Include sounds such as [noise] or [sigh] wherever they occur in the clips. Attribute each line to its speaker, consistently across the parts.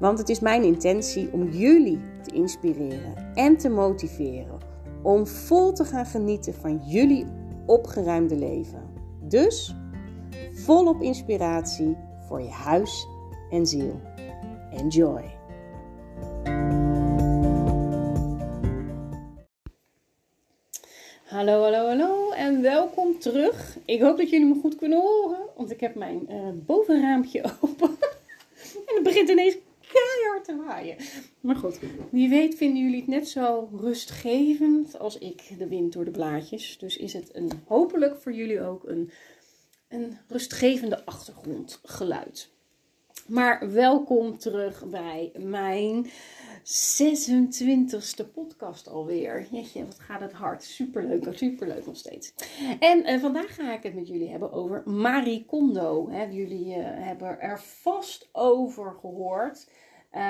Speaker 1: Want het is mijn intentie om jullie te inspireren en te motiveren om vol te gaan genieten van jullie opgeruimde leven. Dus volop inspiratie voor je huis en ziel. Enjoy! Hallo, hallo, hallo en welkom terug. Ik hoop dat jullie me goed kunnen horen, want ik heb mijn uh, bovenraampje [laughs] open. en het begint ineens keihard te waaien. Maar goed, wie weet vinden jullie het net zo rustgevend als ik, de wind door de blaadjes. Dus is het een, hopelijk voor jullie ook een, een rustgevende achtergrondgeluid. Maar welkom terug bij mijn 26e podcast alweer. Jeetje, wat gaat het hard. Superleuk, superleuk nog steeds. En uh, vandaag ga ik het met jullie hebben over Marie Kondo. Jullie uh, hebben er vast over gehoord. Uh,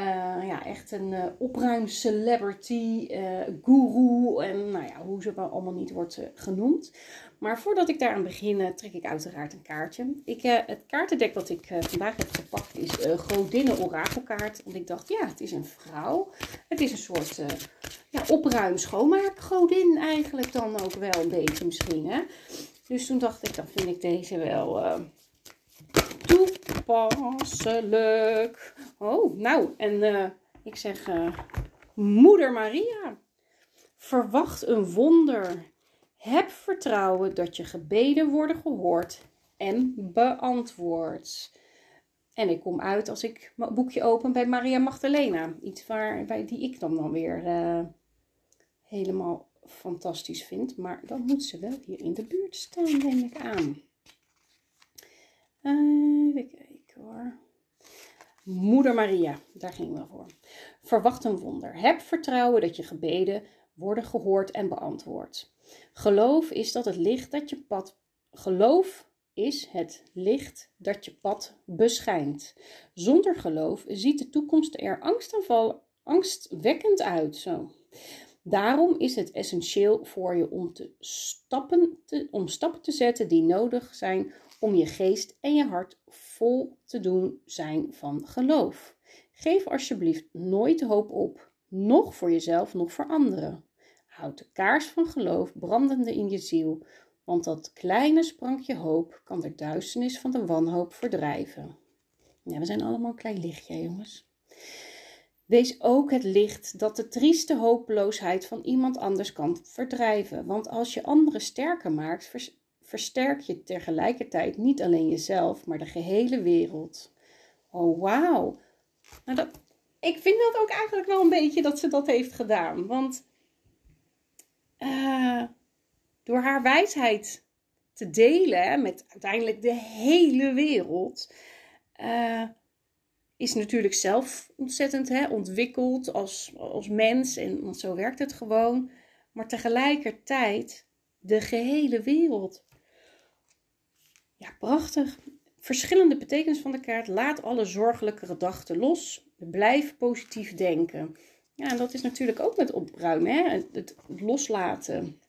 Speaker 1: ja, echt een uh, opruim celebrity, uh, guru en nou ja, hoe ze wel allemaal niet wordt genoemd. Maar voordat ik daaraan begin, trek ik uiteraard een kaartje. Ik, het kaartendek dat ik vandaag heb gepakt is Godinnen Orakelkaart. Want ik dacht, ja, het is een vrouw. Het is een soort ja, opruim schoonmaak godin eigenlijk dan ook wel een beetje misschien. Hè? Dus toen dacht ik, dan vind ik deze wel toepasselijk. Oh, nou, en uh, ik zeg, uh, Moeder Maria, verwacht een wonder. Heb vertrouwen dat je gebeden worden gehoord en beantwoord. En ik kom uit als ik mijn boekje open bij Maria Magdalena. Iets waar, bij die ik dan, dan weer uh, helemaal fantastisch vind. Maar dan moet ze wel hier in de buurt staan, neem ik aan. Moeder Maria, daar gingen we voor. Verwacht een wonder. Heb vertrouwen dat je gebeden worden gehoord en beantwoord. Geloof is dat het licht dat je pad. Geloof is het licht dat je pad beschijnt. Zonder geloof ziet de toekomst er angstwekkend uit. Zo. Daarom is het essentieel voor je om, te stappen te, om stappen te zetten die nodig zijn om je geest en je hart vol te doen zijn van geloof. Geef alsjeblieft nooit hoop op, nog voor jezelf, nog voor anderen. Houd de kaars van geloof brandende in je ziel, want dat kleine sprankje hoop kan de duisternis van de wanhoop verdrijven. Ja, we zijn allemaal een klein lichtje, jongens. Wees ook het licht dat de trieste hopeloosheid van iemand anders kan verdrijven. Want als je anderen sterker maakt, versterk je tegelijkertijd niet alleen jezelf, maar de gehele wereld. Oh, wauw. Nou, dat, ik vind dat ook eigenlijk wel een beetje dat ze dat heeft gedaan. Want uh, door haar wijsheid te delen met uiteindelijk de hele wereld, uh, is natuurlijk zelf ontzettend hè, ontwikkeld als, mens. En zo werkt het gewoon. Maar tegelijkertijd de gehele wereld. Ja, prachtig. Verschillende betekenis van de kaart. Laat alle zorgelijke gedachten los. Blijf positief denken. Ja, en dat is natuurlijk ook met opruimen. Hè? Het, loslaten.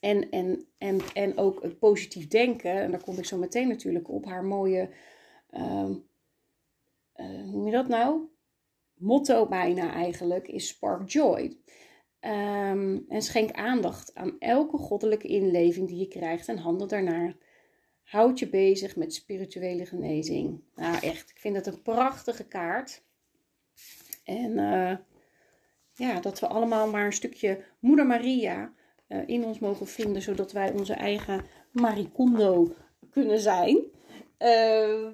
Speaker 1: En, en, en, en ook het positief denken. En daar kom ik zo meteen natuurlijk op. Haar mooie, uh, uh, hoe noem je dat nou? Motto bijna eigenlijk is Spark Joy. Um, en schenk aandacht aan elke goddelijke inleving die je krijgt en handel daarnaar. Houd je bezig met spirituele genezing. Nou, echt, ik vind het een prachtige kaart. En uh, ja, dat we allemaal maar een stukje Moeder Maria uh, in ons mogen vinden, zodat wij onze eigen Maricondo kunnen zijn. Uh,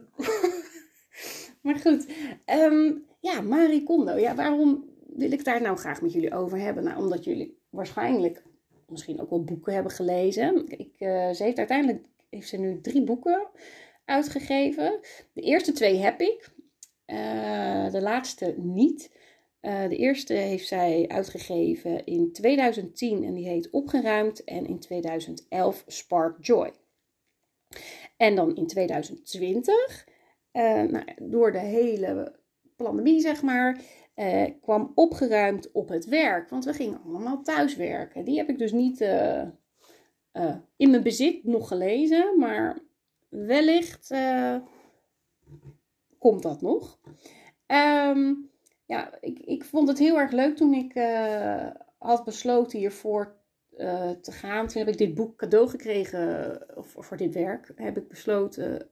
Speaker 1: [laughs] maar goed, um, ja, Maricondo. Ja, waarom wil ik daar nou graag met jullie over hebben? Nou, omdat jullie waarschijnlijk misschien ook wel boeken hebben gelezen. Ik, ze heeft uiteindelijk heeft ze nu drie boeken uitgegeven. De eerste twee heb ik. de laatste niet. de eerste heeft zij uitgegeven in 2010 en die heet Opgeruimd. En in 2011 Spark Joy. En dan in 2020, nou, door de hele pandemie zeg maar, kwam opgeruimd op het werk. Want we gingen allemaal thuiswerken. Die heb ik dus niet uh, in mijn bezit nog gelezen. Maar wellicht komt dat nog. Um, ja, ik, ik vond het heel erg leuk toen ik had besloten hiervoor te gaan. Toen heb ik dit boek cadeau gekregen, of voor dit werk heb ik besloten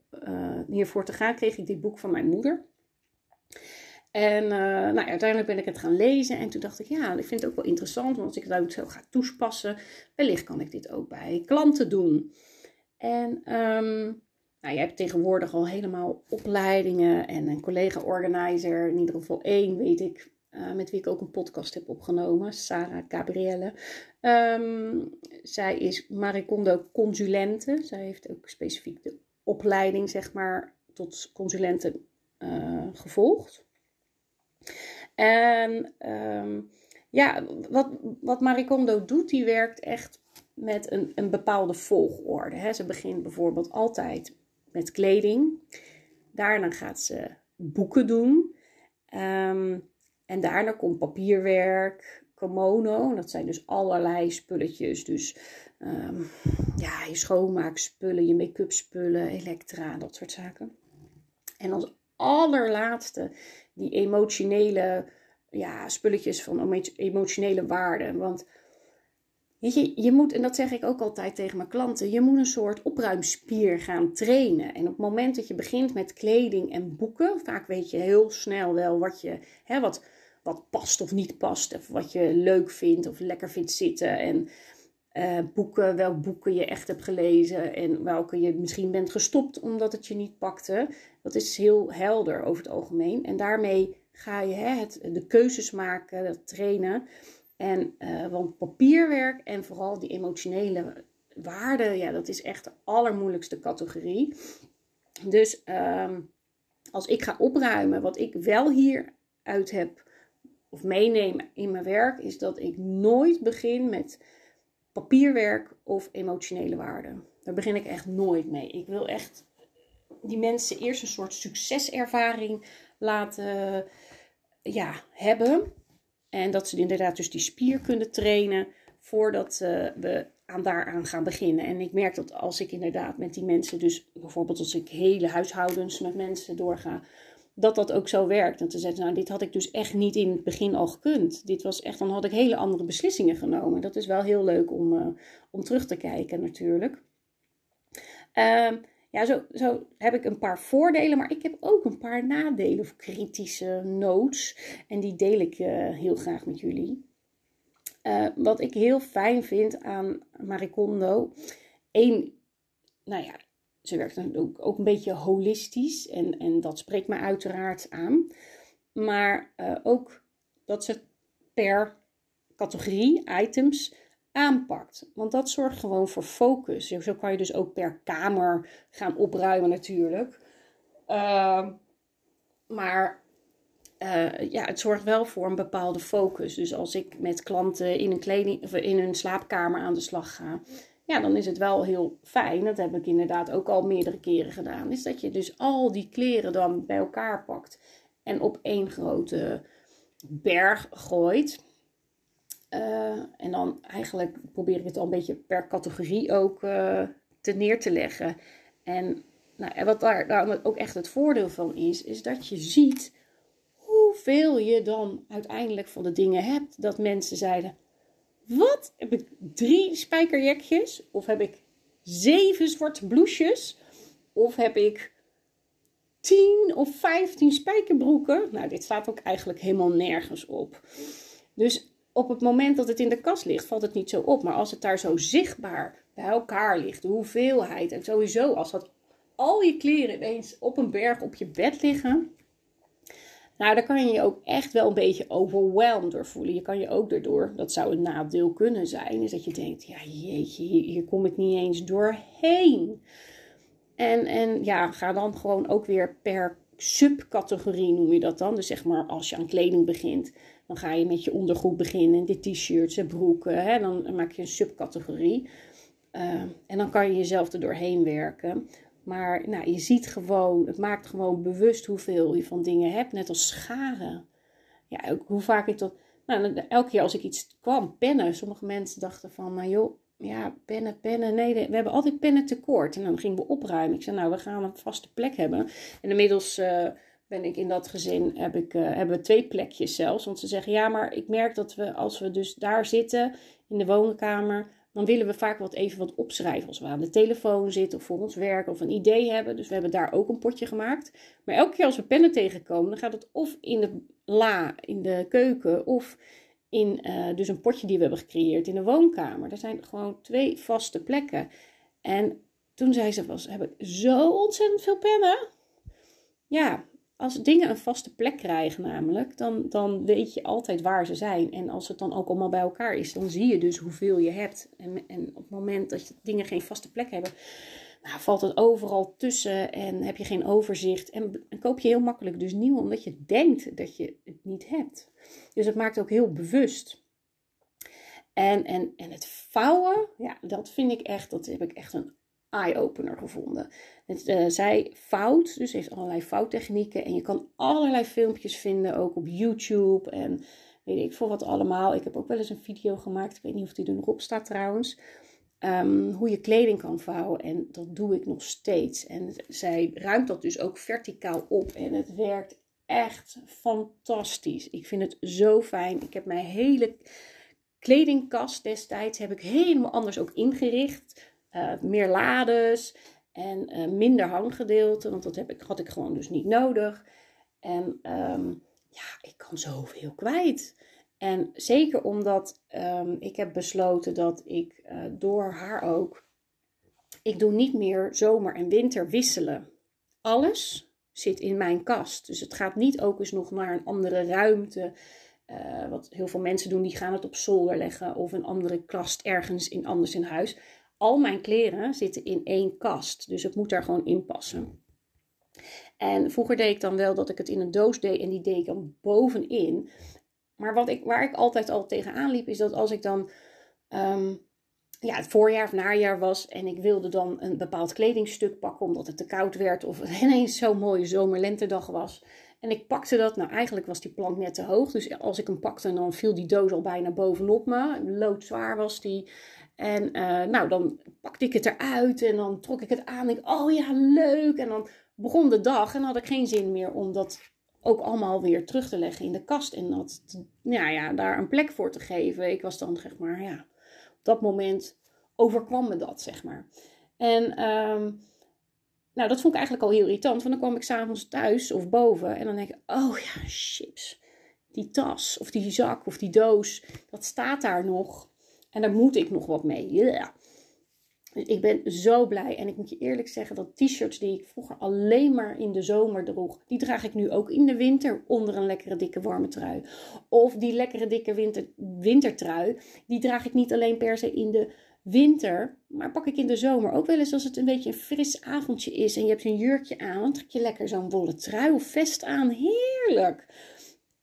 Speaker 1: hiervoor te gaan. Kreeg ik dit boek van mijn moeder. En uh, nou, uiteindelijk ben ik het gaan lezen en toen dacht ik, ja, ik vind het ook wel interessant, want als ik het zo ga toespassen, wellicht kan ik dit ook bij klanten doen. En um, nou, je hebt tegenwoordig al helemaal opleidingen en een collega-organizer, in ieder geval één weet ik, uh, met wie ik ook een podcast heb opgenomen, Sarah Gabrielle. Um, zij is Maricondo consulente. Zij heeft ook specifiek de opleiding, zeg maar, tot consulente uh, gevolgd. En ehm, ja, wat, wat Maricondo doet, die werkt echt met een, een bepaalde volgorde. Hè. Ze begint bijvoorbeeld altijd met kleding. Daarna gaat ze boeken doen. Um, en daarna komt papierwerk, kimono. Dat zijn dus allerlei spulletjes. Dus um, ja, je schoonmaakspullen, je make-up spullen, elektra, dat soort zaken. En als allerlaatste die emotionele ja, spulletjes van emotionele waarde. Want weet je, je moet, en dat zeg ik ook altijd tegen mijn klanten, je moet een soort opruimspier gaan trainen. En op het moment dat je begint met kleding en boeken, vaak weet je heel snel wel wat je, hè, wat, wat past of niet past, of wat je leuk vindt of lekker vindt zitten. En uh, boeken, welke boeken je echt hebt gelezen en welke je misschien bent gestopt omdat het je niet pakte. Dat is heel helder over het algemeen. En daarmee ga je hè, het, de keuzes maken, dat trainen. En, uh, want papierwerk en vooral die emotionele waarde, ja, dat is echt de allermoeilijkste categorie. Dus um, als ik ga opruimen, wat ik wel hieruit heb of meeneem in mijn werk, is dat ik nooit begin met papierwerk of emotionele waarde. Daar begin ik echt nooit mee. Ik wil echt die mensen eerst een soort succeservaring laten ja, hebben. En dat ze inderdaad dus die spier kunnen trainen voordat uh, we aan daaraan gaan beginnen. En ik merk dat als ik inderdaad met die mensen, dus bijvoorbeeld als ik hele huishoudens met mensen doorga, dat dat ook zo werkt. En te zeggen, nou, dit had ik dus echt niet in het begin al gekund. Dit was echt, dan had ik hele andere beslissingen genomen. Dat is wel heel leuk om, uh, om terug te kijken natuurlijk. Uh, ja, zo, zo heb ik een paar voordelen, maar ik heb ook een paar nadelen of kritische notes. En die deel ik uh, heel graag met jullie. Uh, wat ik heel fijn vind aan Maricondo. één, nou ja, ze werkt dan ook, ook een beetje holistisch en, en dat spreekt me uiteraard aan. Maar uh, ook dat ze per categorie items aanpakt. Want dat zorgt gewoon voor focus. Zo kan je dus ook per kamer gaan opruimen natuurlijk. Uh, maar uh, ja, het zorgt wel voor een bepaalde focus. Dus als ik met klanten in een, kleding, of in een slaapkamer aan de slag ga, dan is het wel heel fijn. Dat heb ik inderdaad ook al meerdere keren gedaan. Is dat je dus al die kleren dan bij elkaar pakt en op één grote berg gooit. Uh, en dan eigenlijk probeer ik het al een beetje per categorie ook uh, te neer te leggen. En, nou, en wat daar, daar ook echt het voordeel van is, is dat je ziet hoeveel je dan uiteindelijk van de dingen hebt. Dat mensen zeiden, wat? Heb ik drie spijkerjekjes? Of heb ik zeven zwarte blouses? Of heb ik tien of vijftien spijkerbroeken? Nou, dit staat ook eigenlijk helemaal nergens op. Dus op het moment dat het in de kast ligt, valt het niet zo op. Maar als het daar zo zichtbaar bij elkaar ligt, de hoeveelheid en sowieso als dat al je kleren ineens op een berg op je bed liggen, nou, daar kan je je ook echt wel een beetje overwhelmed door voelen. Je kan je ook daardoor, dat zou een nadeel kunnen zijn, is dat je denkt, ja jeetje, hier, kom ik niet eens doorheen. En, en ja, ga dan gewoon ook weer per subcategorie noem je dat dan. Dus zeg maar als je aan kleding begint, dan ga je met je ondergoed beginnen. De t-shirts en broeken. Hè? Dan maak je een subcategorie. Uh, en dan kan je jezelf er doorheen werken. Maar nou, je ziet gewoon, het maakt gewoon bewust hoeveel je van dingen hebt. Net als scharen. Ja, hoe vaak ik dat. Nou, elke keer als ik iets kwam, pennen. Sommige mensen dachten van, nou joh, ja, pennen, pennen. Nee, we hebben altijd pennen tekort. En dan gingen we opruimen. Ik zei, nou, we gaan een vaste plek hebben. En inmiddels uh, ben ik in dat gezin, heb ik, uh, hebben we twee plekjes zelfs. Want ze zeggen, ja, maar ik merk dat we, als we dus daar zitten, in de woonkamer, dan willen we vaak wat even wat opschrijven. Als we aan de telefoon zitten of voor ons werk of een idee hebben. Dus we hebben daar ook een potje gemaakt. Maar elke keer als we pennen tegenkomen, dan gaat het of in de la in de keuken of in uh, dus een potje die we hebben gecreëerd in de woonkamer. Er zijn gewoon twee vaste plekken. En toen zei ze, was, heb ik zo ontzettend veel pennen. Ja, als dingen een vaste plek krijgen namelijk, dan, dan weet je altijd waar ze zijn. En als het dan ook allemaal bij elkaar is, dan zie je dus hoeveel je hebt. En, en op het moment dat dingen geen vaste plek hebben, nou, valt het overal tussen en heb je geen overzicht. En, en, koop je heel makkelijk dus nieuw, omdat je denkt dat je het niet hebt. Dus het maakt ook heel bewust. En, en, en het vouwen, ja, dat vind ik echt, dat heb ik echt een eye-opener gevonden. Het, uh, zij fout, dus heeft allerlei vouwtechnieken. En je kan allerlei filmpjes vinden, ook op YouTube en weet ik veel wat allemaal. Ik heb ook wel eens een video gemaakt, ik weet niet of die er nog op staat trouwens. Um, hoe je kleding kan vouwen. En dat doe ik nog steeds. En zij ruimt dat dus ook verticaal op. En het werkt echt fantastisch. Ik vind het zo fijn. Ik heb mijn hele kledingkast destijds heb ik helemaal anders ook ingericht. Uh, meer lades en uh, minder hanggedeelte, want dat heb ik, had ik gewoon dus niet nodig. En um, ja, ik kan zoveel kwijt. En zeker omdat um, ik heb besloten dat ik uh, door haar ook, ik doe niet meer zomer en winter wisselen. Alles zit in mijn kast. Dus het gaat niet ook eens nog naar een andere ruimte. Wat heel veel mensen doen, die gaan het op zolder leggen of een andere kast ergens in, anders in huis al mijn kleren zitten in één kast. Dus het moet daar gewoon in passen. En vroeger deed ik dan wel dat ik het in een doos deed en die deed ik dan bovenin. Maar wat ik, waar ik altijd al tegenaan liep, is dat als ik dan um, ja, het voorjaar of najaar was en ik wilde dan een bepaald kledingstuk pakken omdat het te koud werd of het [laughs] ineens zo'n mooie zomerlentedag was. En ik pakte dat, nou eigenlijk was die plank net te hoog, dus als ik hem pakte dan viel die doos al bijna bovenop me. Loodzwaar was die. En uh, nou, dan pakte ik het eruit en dan trok ik het aan. En ik, oh ja, leuk. En dan begon de dag en dan had ik geen zin meer om dat ook allemaal weer terug te leggen in de kast. En dat, ja, ja, daar een plek voor te geven. Ik was dan, zeg maar, ja, op dat moment overkwam me dat, zeg maar. En um, nou, dat vond ik eigenlijk al heel irritant. Want dan kwam ik s'avonds thuis of boven en dan denk ik, oh ja, chips. Die tas of die zak of die doos, dat staat daar nog. En daar moet ik nog wat mee. Yeah. Dus ik ben zo blij. En ik moet je eerlijk zeggen dat t-shirts die ik vroeger alleen maar in de zomer droeg, die draag ik nu ook in de winter onder een lekkere dikke warme trui. Of die lekkere dikke winter, wintertrui, die draag ik niet alleen per se in de winter, maar pak ik in de zomer ook wel eens als het een beetje een fris avondje is en je hebt een jurkje aan, dan trek je lekker zo'n wollen trui of vest aan. Heerlijk!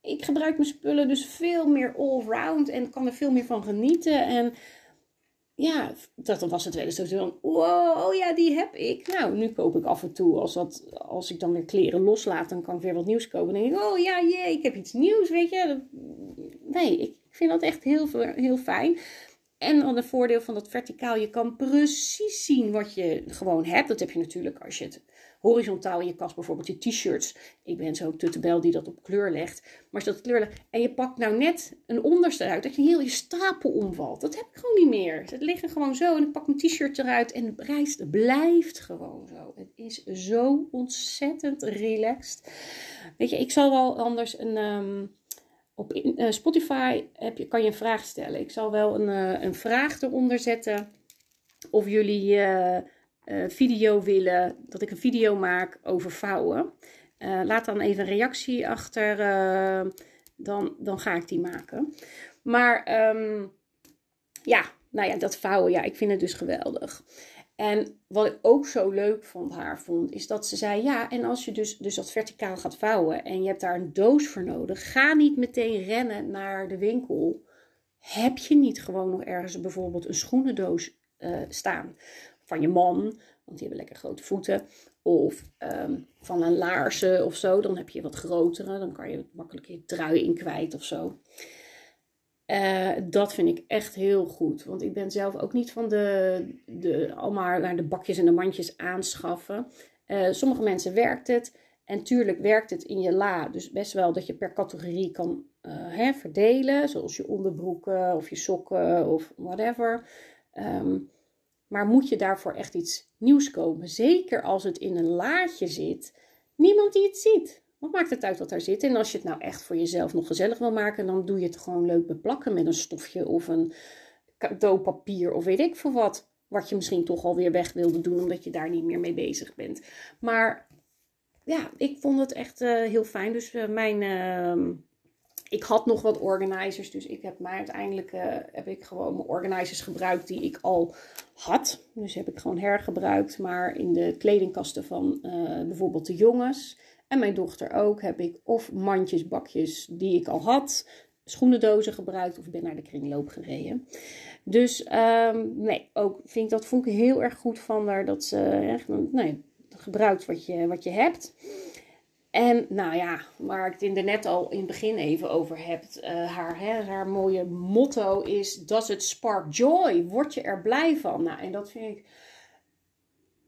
Speaker 1: Ik gebruik mijn spullen dus veel meer all-round en kan er veel meer van genieten. En ja, dat was het wel eens zo van, wow, oh ja, die heb ik. Nou, nu koop ik af en toe, als, dat, als ik dan weer kleren loslaat, dan kan ik weer wat nieuws kopen. Dan denk ik, oh ja, jee, ik heb iets nieuws, weet je. Nee, ik vind dat echt heel, heel fijn. En dan het voordeel van dat verticaal, je kan precies zien wat je gewoon hebt. Dat heb je natuurlijk als je het horizontaal in je kast, bijvoorbeeld je t-shirts. Ik ben zo'n tuttebel die dat op kleur legt. Maar als dat kleur legt en je pakt nou net een onderste uit, dat je heel je stapel omvalt. Dat heb ik gewoon niet meer. Het liggen gewoon zo en ik pak mijn t-shirt eruit en de reis blijft gewoon zo. Het is zo ontzettend relaxed. Weet je, ik zal wel anders een... Ehm, op uh, Spotify heb je, kan je een vraag stellen. Ik zal wel een, uh, een vraag eronder zetten. Of jullie uh, video willen, dat ik een video maak over vouwen. laat dan even een reactie achter. dan, dan ga ik die maken. Maar um, ja, nou ja, dat vouwen, ja, ik vind het dus geweldig. En wat ik ook zo leuk vond haar vond, is dat ze zei: ja, en als je dus, dus dat verticaal gaat vouwen en je hebt daar een doos voor nodig, ga niet meteen rennen naar de winkel. Heb je niet gewoon nog ergens bijvoorbeeld een schoenendoos staan van je man, want die hebben lekker grote voeten, of ehm, van een laarzen of zo, dan heb je wat grotere, dan kan je makkelijk je trui in kwijt of zo. Uh, dat vind ik echt heel goed. Want ik ben zelf ook niet van de, de allemaal naar de bakjes en de mandjes aanschaffen. Uh, sommige mensen werkt het. En tuurlijk werkt het in je la. Dus best wel dat je per categorie kan uh, hè, verdelen. Zoals je onderbroeken of je sokken of whatever. Um, maar moet je daarvoor echt iets nieuws kopen? Zeker als het in een laadje zit. Niemand die het ziet. Wat maakt het uit wat daar zit? En als je het nou echt voor jezelf nog gezellig wil maken, dan doe je het gewoon leuk beplakken met een stofje of een cadeaupapier of weet ik veel wat. Wat je misschien toch alweer weg wilde doen, omdat je daar niet meer mee bezig bent. Maar ja, ik vond het echt uh, heel fijn. Dus uh, mijn. Uh, ik had nog wat organizers, dus ik heb mij uiteindelijk uh, heb ik gewoon mijn organizers gebruikt die ik al had. Dus heb ik gewoon hergebruikt, maar in de kledingkasten van bijvoorbeeld de jongens en mijn dochter ook heb ik of mandjes, bakjes die ik al had, schoenendozen gebruikt of ben naar de kringloop gereden. Dus um, nee, ook vind ik dat vond ik heel erg goed van haar dat ze echt nee, gebruikt wat je, wat je hebt. En nou ja, waar ik het in de net al in het begin even over heb, uh, haar, hè, haar mooie motto is: Does it spark joy? Word je er blij van? Nou, en dat vind ik,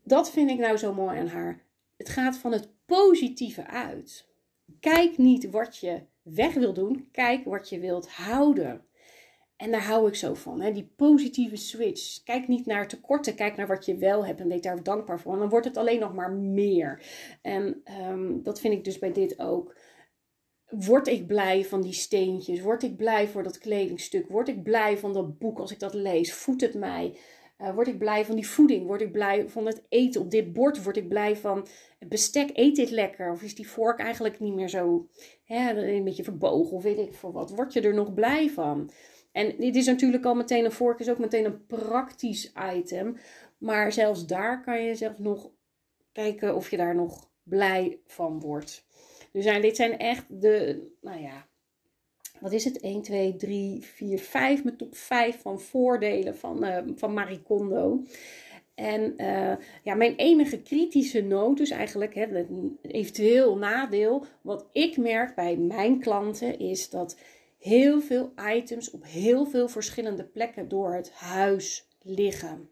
Speaker 1: dat vind ik nou zo mooi aan haar. Het gaat van het positieve uit. Kijk niet wat je weg wil doen, kijk wat je wilt houden. En daar hou ik zo van, hè? die positieve switch. Kijk niet naar tekorten, kijk naar wat je wel hebt en weet daar dankbaar voor. En dan wordt het alleen nog maar meer. En um, dat vind ik dus bij dit ook. Word ik blij van die steentjes? Word ik blij voor dat kledingstuk? Word ik blij van dat boek als ik dat lees? Voedt het mij? Uh, word ik blij van die voeding? Word ik blij van het eten op dit bord? Word ik blij van het bestek? Eet dit lekker? Of is die vork eigenlijk niet meer zo hè, een beetje verbogen of weet ik veel wat? Word je er nog blij van? En dit is natuurlijk al meteen een vork, is ook meteen een praktisch item. Maar zelfs daar kan je zelf nog kijken of je daar nog blij van wordt. Dus nou, dit zijn echt de, nou ja, wat is het? 1, 2, 3, 4, 5. Mijn top 5 van voordelen van, uh, van Marie Kondo. En uh, ja, mijn enige kritische noot, dus eigenlijk hè, het eventueel nadeel, wat ik merk bij mijn klanten, is dat heel veel items op heel veel verschillende plekken door het huis liggen.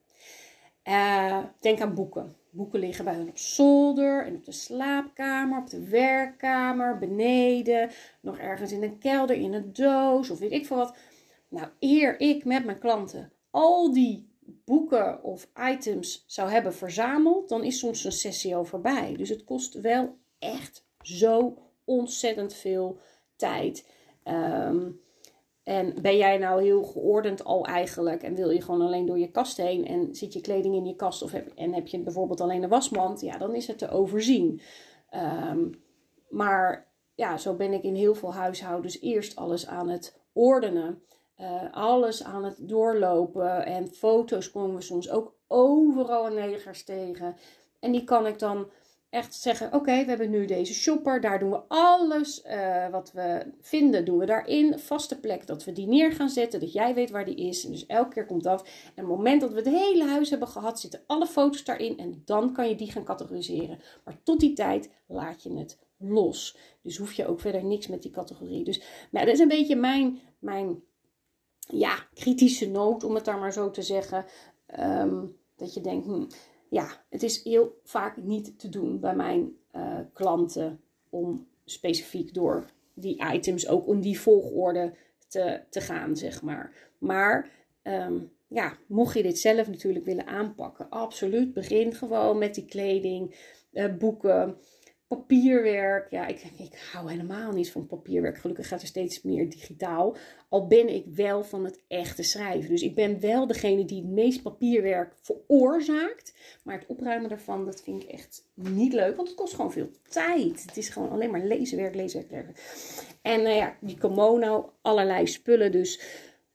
Speaker 1: Uh, denk aan boeken. Boeken liggen bij hun op zolder en op de slaapkamer, op de werkkamer, beneden, nog ergens in een kelder, in een doos of weet ik veel wat. Nou, eer ik met mijn klanten al die boeken of items zou hebben verzameld, dan is soms een sessie al voorbij. Dus het kost wel echt zo ontzettend veel tijd. Um, en ben jij nou heel geordend al eigenlijk en wil je gewoon alleen door je kast heen en zit je kleding in je kast of heb, en heb je bijvoorbeeld alleen een wasmand, ja, dan is het te overzien. Um, maar ja, zo ben ik in heel veel huishoudens eerst alles aan het ordenen, uh, alles aan het doorlopen en foto's komen we soms ook overal negers tegen. En die kan ik dan echt zeggen: Oké, we hebben nu deze shopper. Daar doen we alles uh, wat we vinden, doen we daarin. Vaste plek dat we die neer gaan zetten. Dat jij weet waar die is. En dus elke keer komt dat. En op het moment dat we het hele huis hebben gehad, zitten alle foto's daarin. En dan kan je die gaan categoriseren. Maar tot die tijd laat je het los. Dus hoef je ook verder niks met die categorie. Dus nou, dat is een beetje mijn, mijn ja, kritische noot, om het daar maar zo te zeggen. Um, dat je denkt, hm, ja, het is heel vaak niet te doen bij mijn uh, klanten om specifiek door die items ook in die volgorde te, te gaan, zeg maar. Maar um, ja, mocht je dit zelf natuurlijk willen aanpakken, absoluut. Begin gewoon met die kleding, uh, boeken, papierwerk. Ja, ik, ik hou helemaal niet van papierwerk. Gelukkig gaat er steeds meer digitaal. Al ben ik wel van het echte schrijven. Dus ik ben wel degene die het meest papierwerk veroorzaakt. Maar het opruimen daarvan, dat vind ik echt niet leuk. Want het kost gewoon veel tijd. Het is gewoon alleen maar lezenwerk, lezenwerk, En nou ja, die kimono, allerlei spullen. Dus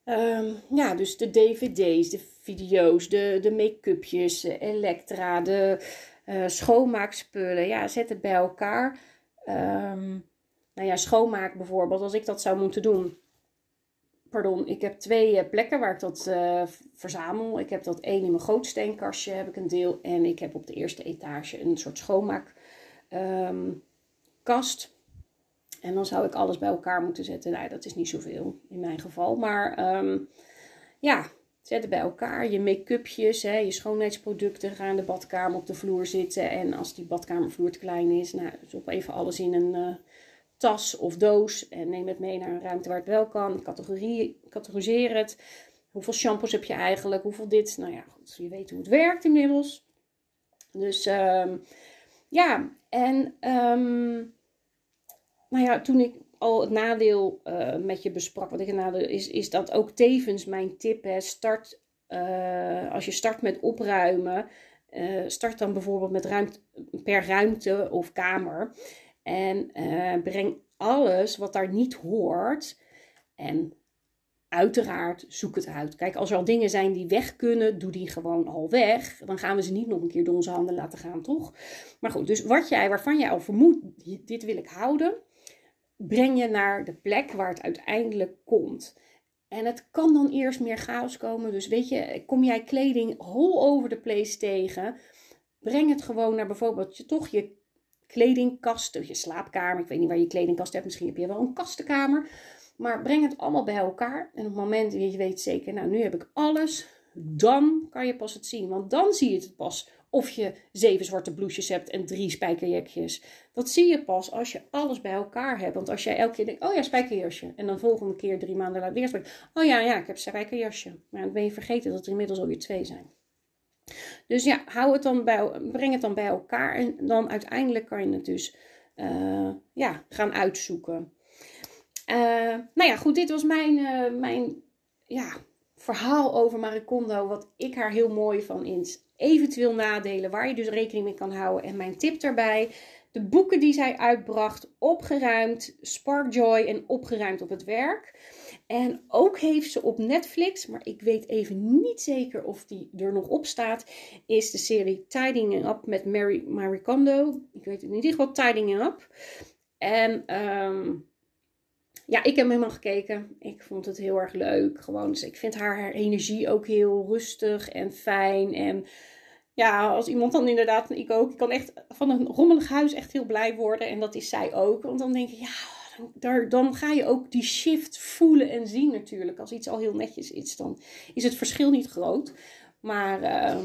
Speaker 1: um, ja, dus de dvd's, de video's, de, de make-upjes, Elektra, de uh, schoonmaakspullen. Ja, zet het bij elkaar. Um, nou ja, schoonmaak bijvoorbeeld, als ik dat zou moeten doen. Pardon, ik heb twee eh, plekken waar ik dat uh, verzamel. Ik heb dat één in mijn gootsteenkastje, heb ik een deel. En ik heb op de eerste etage een soort schoonmaakkast. Um, en dan zou ik alles bij elkaar moeten zetten. Nou, dat is niet zoveel in mijn geval. Maar um, ja, zet het bij elkaar. Je make-upjes, je schoonheidsproducten gaan de badkamer op de vloer zitten. En als die badkamervloer te klein is, nou, op even alles in een uh, tas of doos. En neem het mee naar een ruimte waar het wel kan. Categorie, categoriseer het. Hoeveel shampoos heb je eigenlijk? Hoeveel dit? Nou ja, goed, je weet hoe het werkt inmiddels. Dus um, ja, en um, nou ja, toen ik al het nadeel uh, met je besprak, wat ik een nadeel is, is dat ook tevens mijn tip, hè, start, uh, als je start met opruimen, uh, start dan bijvoorbeeld met ruimte, per ruimte of kamer. En breng alles wat daar niet hoort. En uiteraard zoek het uit. Kijk, als er al dingen zijn die weg kunnen, doe die gewoon al weg. Dan gaan we ze niet nog een keer door onze handen laten gaan, toch? Maar goed, dus wat jij, waarvan jij al vermoedt, dit wil ik houden breng je naar de plek waar het uiteindelijk komt. En het kan dan eerst meer chaos komen. Dus weet je, kom jij kleding all over the place tegen, breng het gewoon naar bijvoorbeeld je, toch je kledingkast of je slaapkamer. Ik weet niet waar je kledingkast hebt, misschien heb je wel een kastenkamer. Maar breng het allemaal bij elkaar. En op het moment dat je weet zeker, nou nu heb ik alles, dan kan je pas het zien. Want dan zie je het pas of je zeven zwarte blouses hebt en drie spijkerjekjes. Dat zie je pas als je alles bij elkaar hebt. Want als jij elke keer denkt, oh ja, spijkerjasje. En dan volgende keer drie maanden later weer spijker. Oh ja, ja, ik heb spijkerjasje. Maar dan ben je vergeten dat er inmiddels alweer twee zijn. Dus ja, hou het dan bij, breng het dan bij elkaar. En dan uiteindelijk kan je het dus uh, ja, gaan uitzoeken. Uh, nou ja, goed, dit was mijn, uh, mijn ja, verhaal over Marie Kondo. Wat ik haar heel mooi van in eventueel nadelen, waar je dus rekening mee kan houden. En mijn tip daarbij, de boeken die zij uitbracht, opgeruimd, Sparkjoy en opgeruimd op het werk. En ook heeft ze op Netflix, maar ik weet even niet zeker of die er nog op staat, is de serie Tidying Up met Mary, Marie. Ik weet het in ieder geval Tidying Up. En um, ja, ik heb helemaal gekeken. Ik vond het heel erg leuk. Gewoon, dus ik vind haar, energie ook heel rustig en fijn. En ja, als iemand dan inderdaad, ik ook, ik kan echt van een rommelig huis echt heel blij worden. En dat is zij ook. Want dan denk ik, ja, daar, dan ga je ook die shift voelen en zien natuurlijk. Als iets al heel netjes is, dan is het verschil niet groot. Maar uh,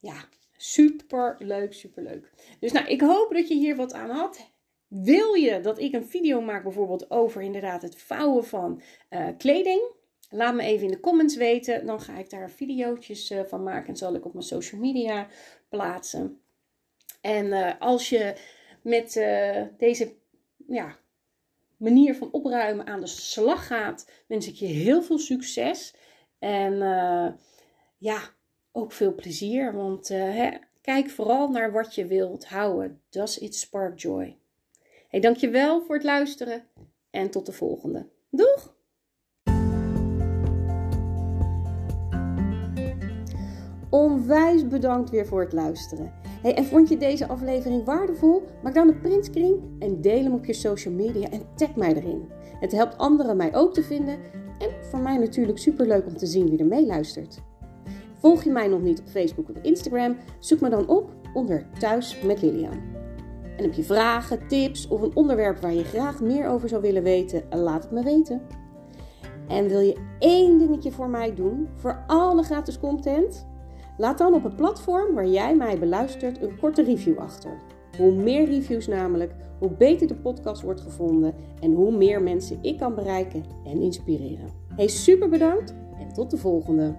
Speaker 1: ja, super leuk, super leuk. Dus nou, ik hoop dat je hier wat aan had. Wil je dat ik een video maak bijvoorbeeld over inderdaad het vouwen van uh, kleding? Laat me even in de comments weten. Dan ga ik daar video's uh, van maken en zal ik op mijn social media plaatsen. En uh, als je met deze ja, manier van opruimen aan de slag gaat, wens ik je heel veel succes. En ja, ook veel plezier. Want hè, kijk vooral naar wat je wilt houden. Does it spark joy? Hey, dankjewel voor het luisteren en tot de volgende. Doeg! Onwijs bedankt weer voor het luisteren. Hey, en vond je deze aflevering waardevol? Maak dan een printscreen en deel hem op je social media en tag mij erin. Het helpt anderen mij ook te vinden en voor mij natuurlijk superleuk om te zien wie er meeluistert. Volg je mij nog niet op Facebook of Instagram? Zoek me dan op onder Thuis met Lilian. En heb je vragen, tips of een onderwerp waar je graag meer over zou willen weten? Laat het me weten. En wil je één dingetje voor mij doen, voor alle gratis content? Laat dan op het platform waar jij mij beluistert een korte review achter. Hoe meer reviews namelijk, hoe beter de podcast wordt gevonden en hoe meer mensen ik kan bereiken en inspireren. Hey, super bedankt en tot de volgende!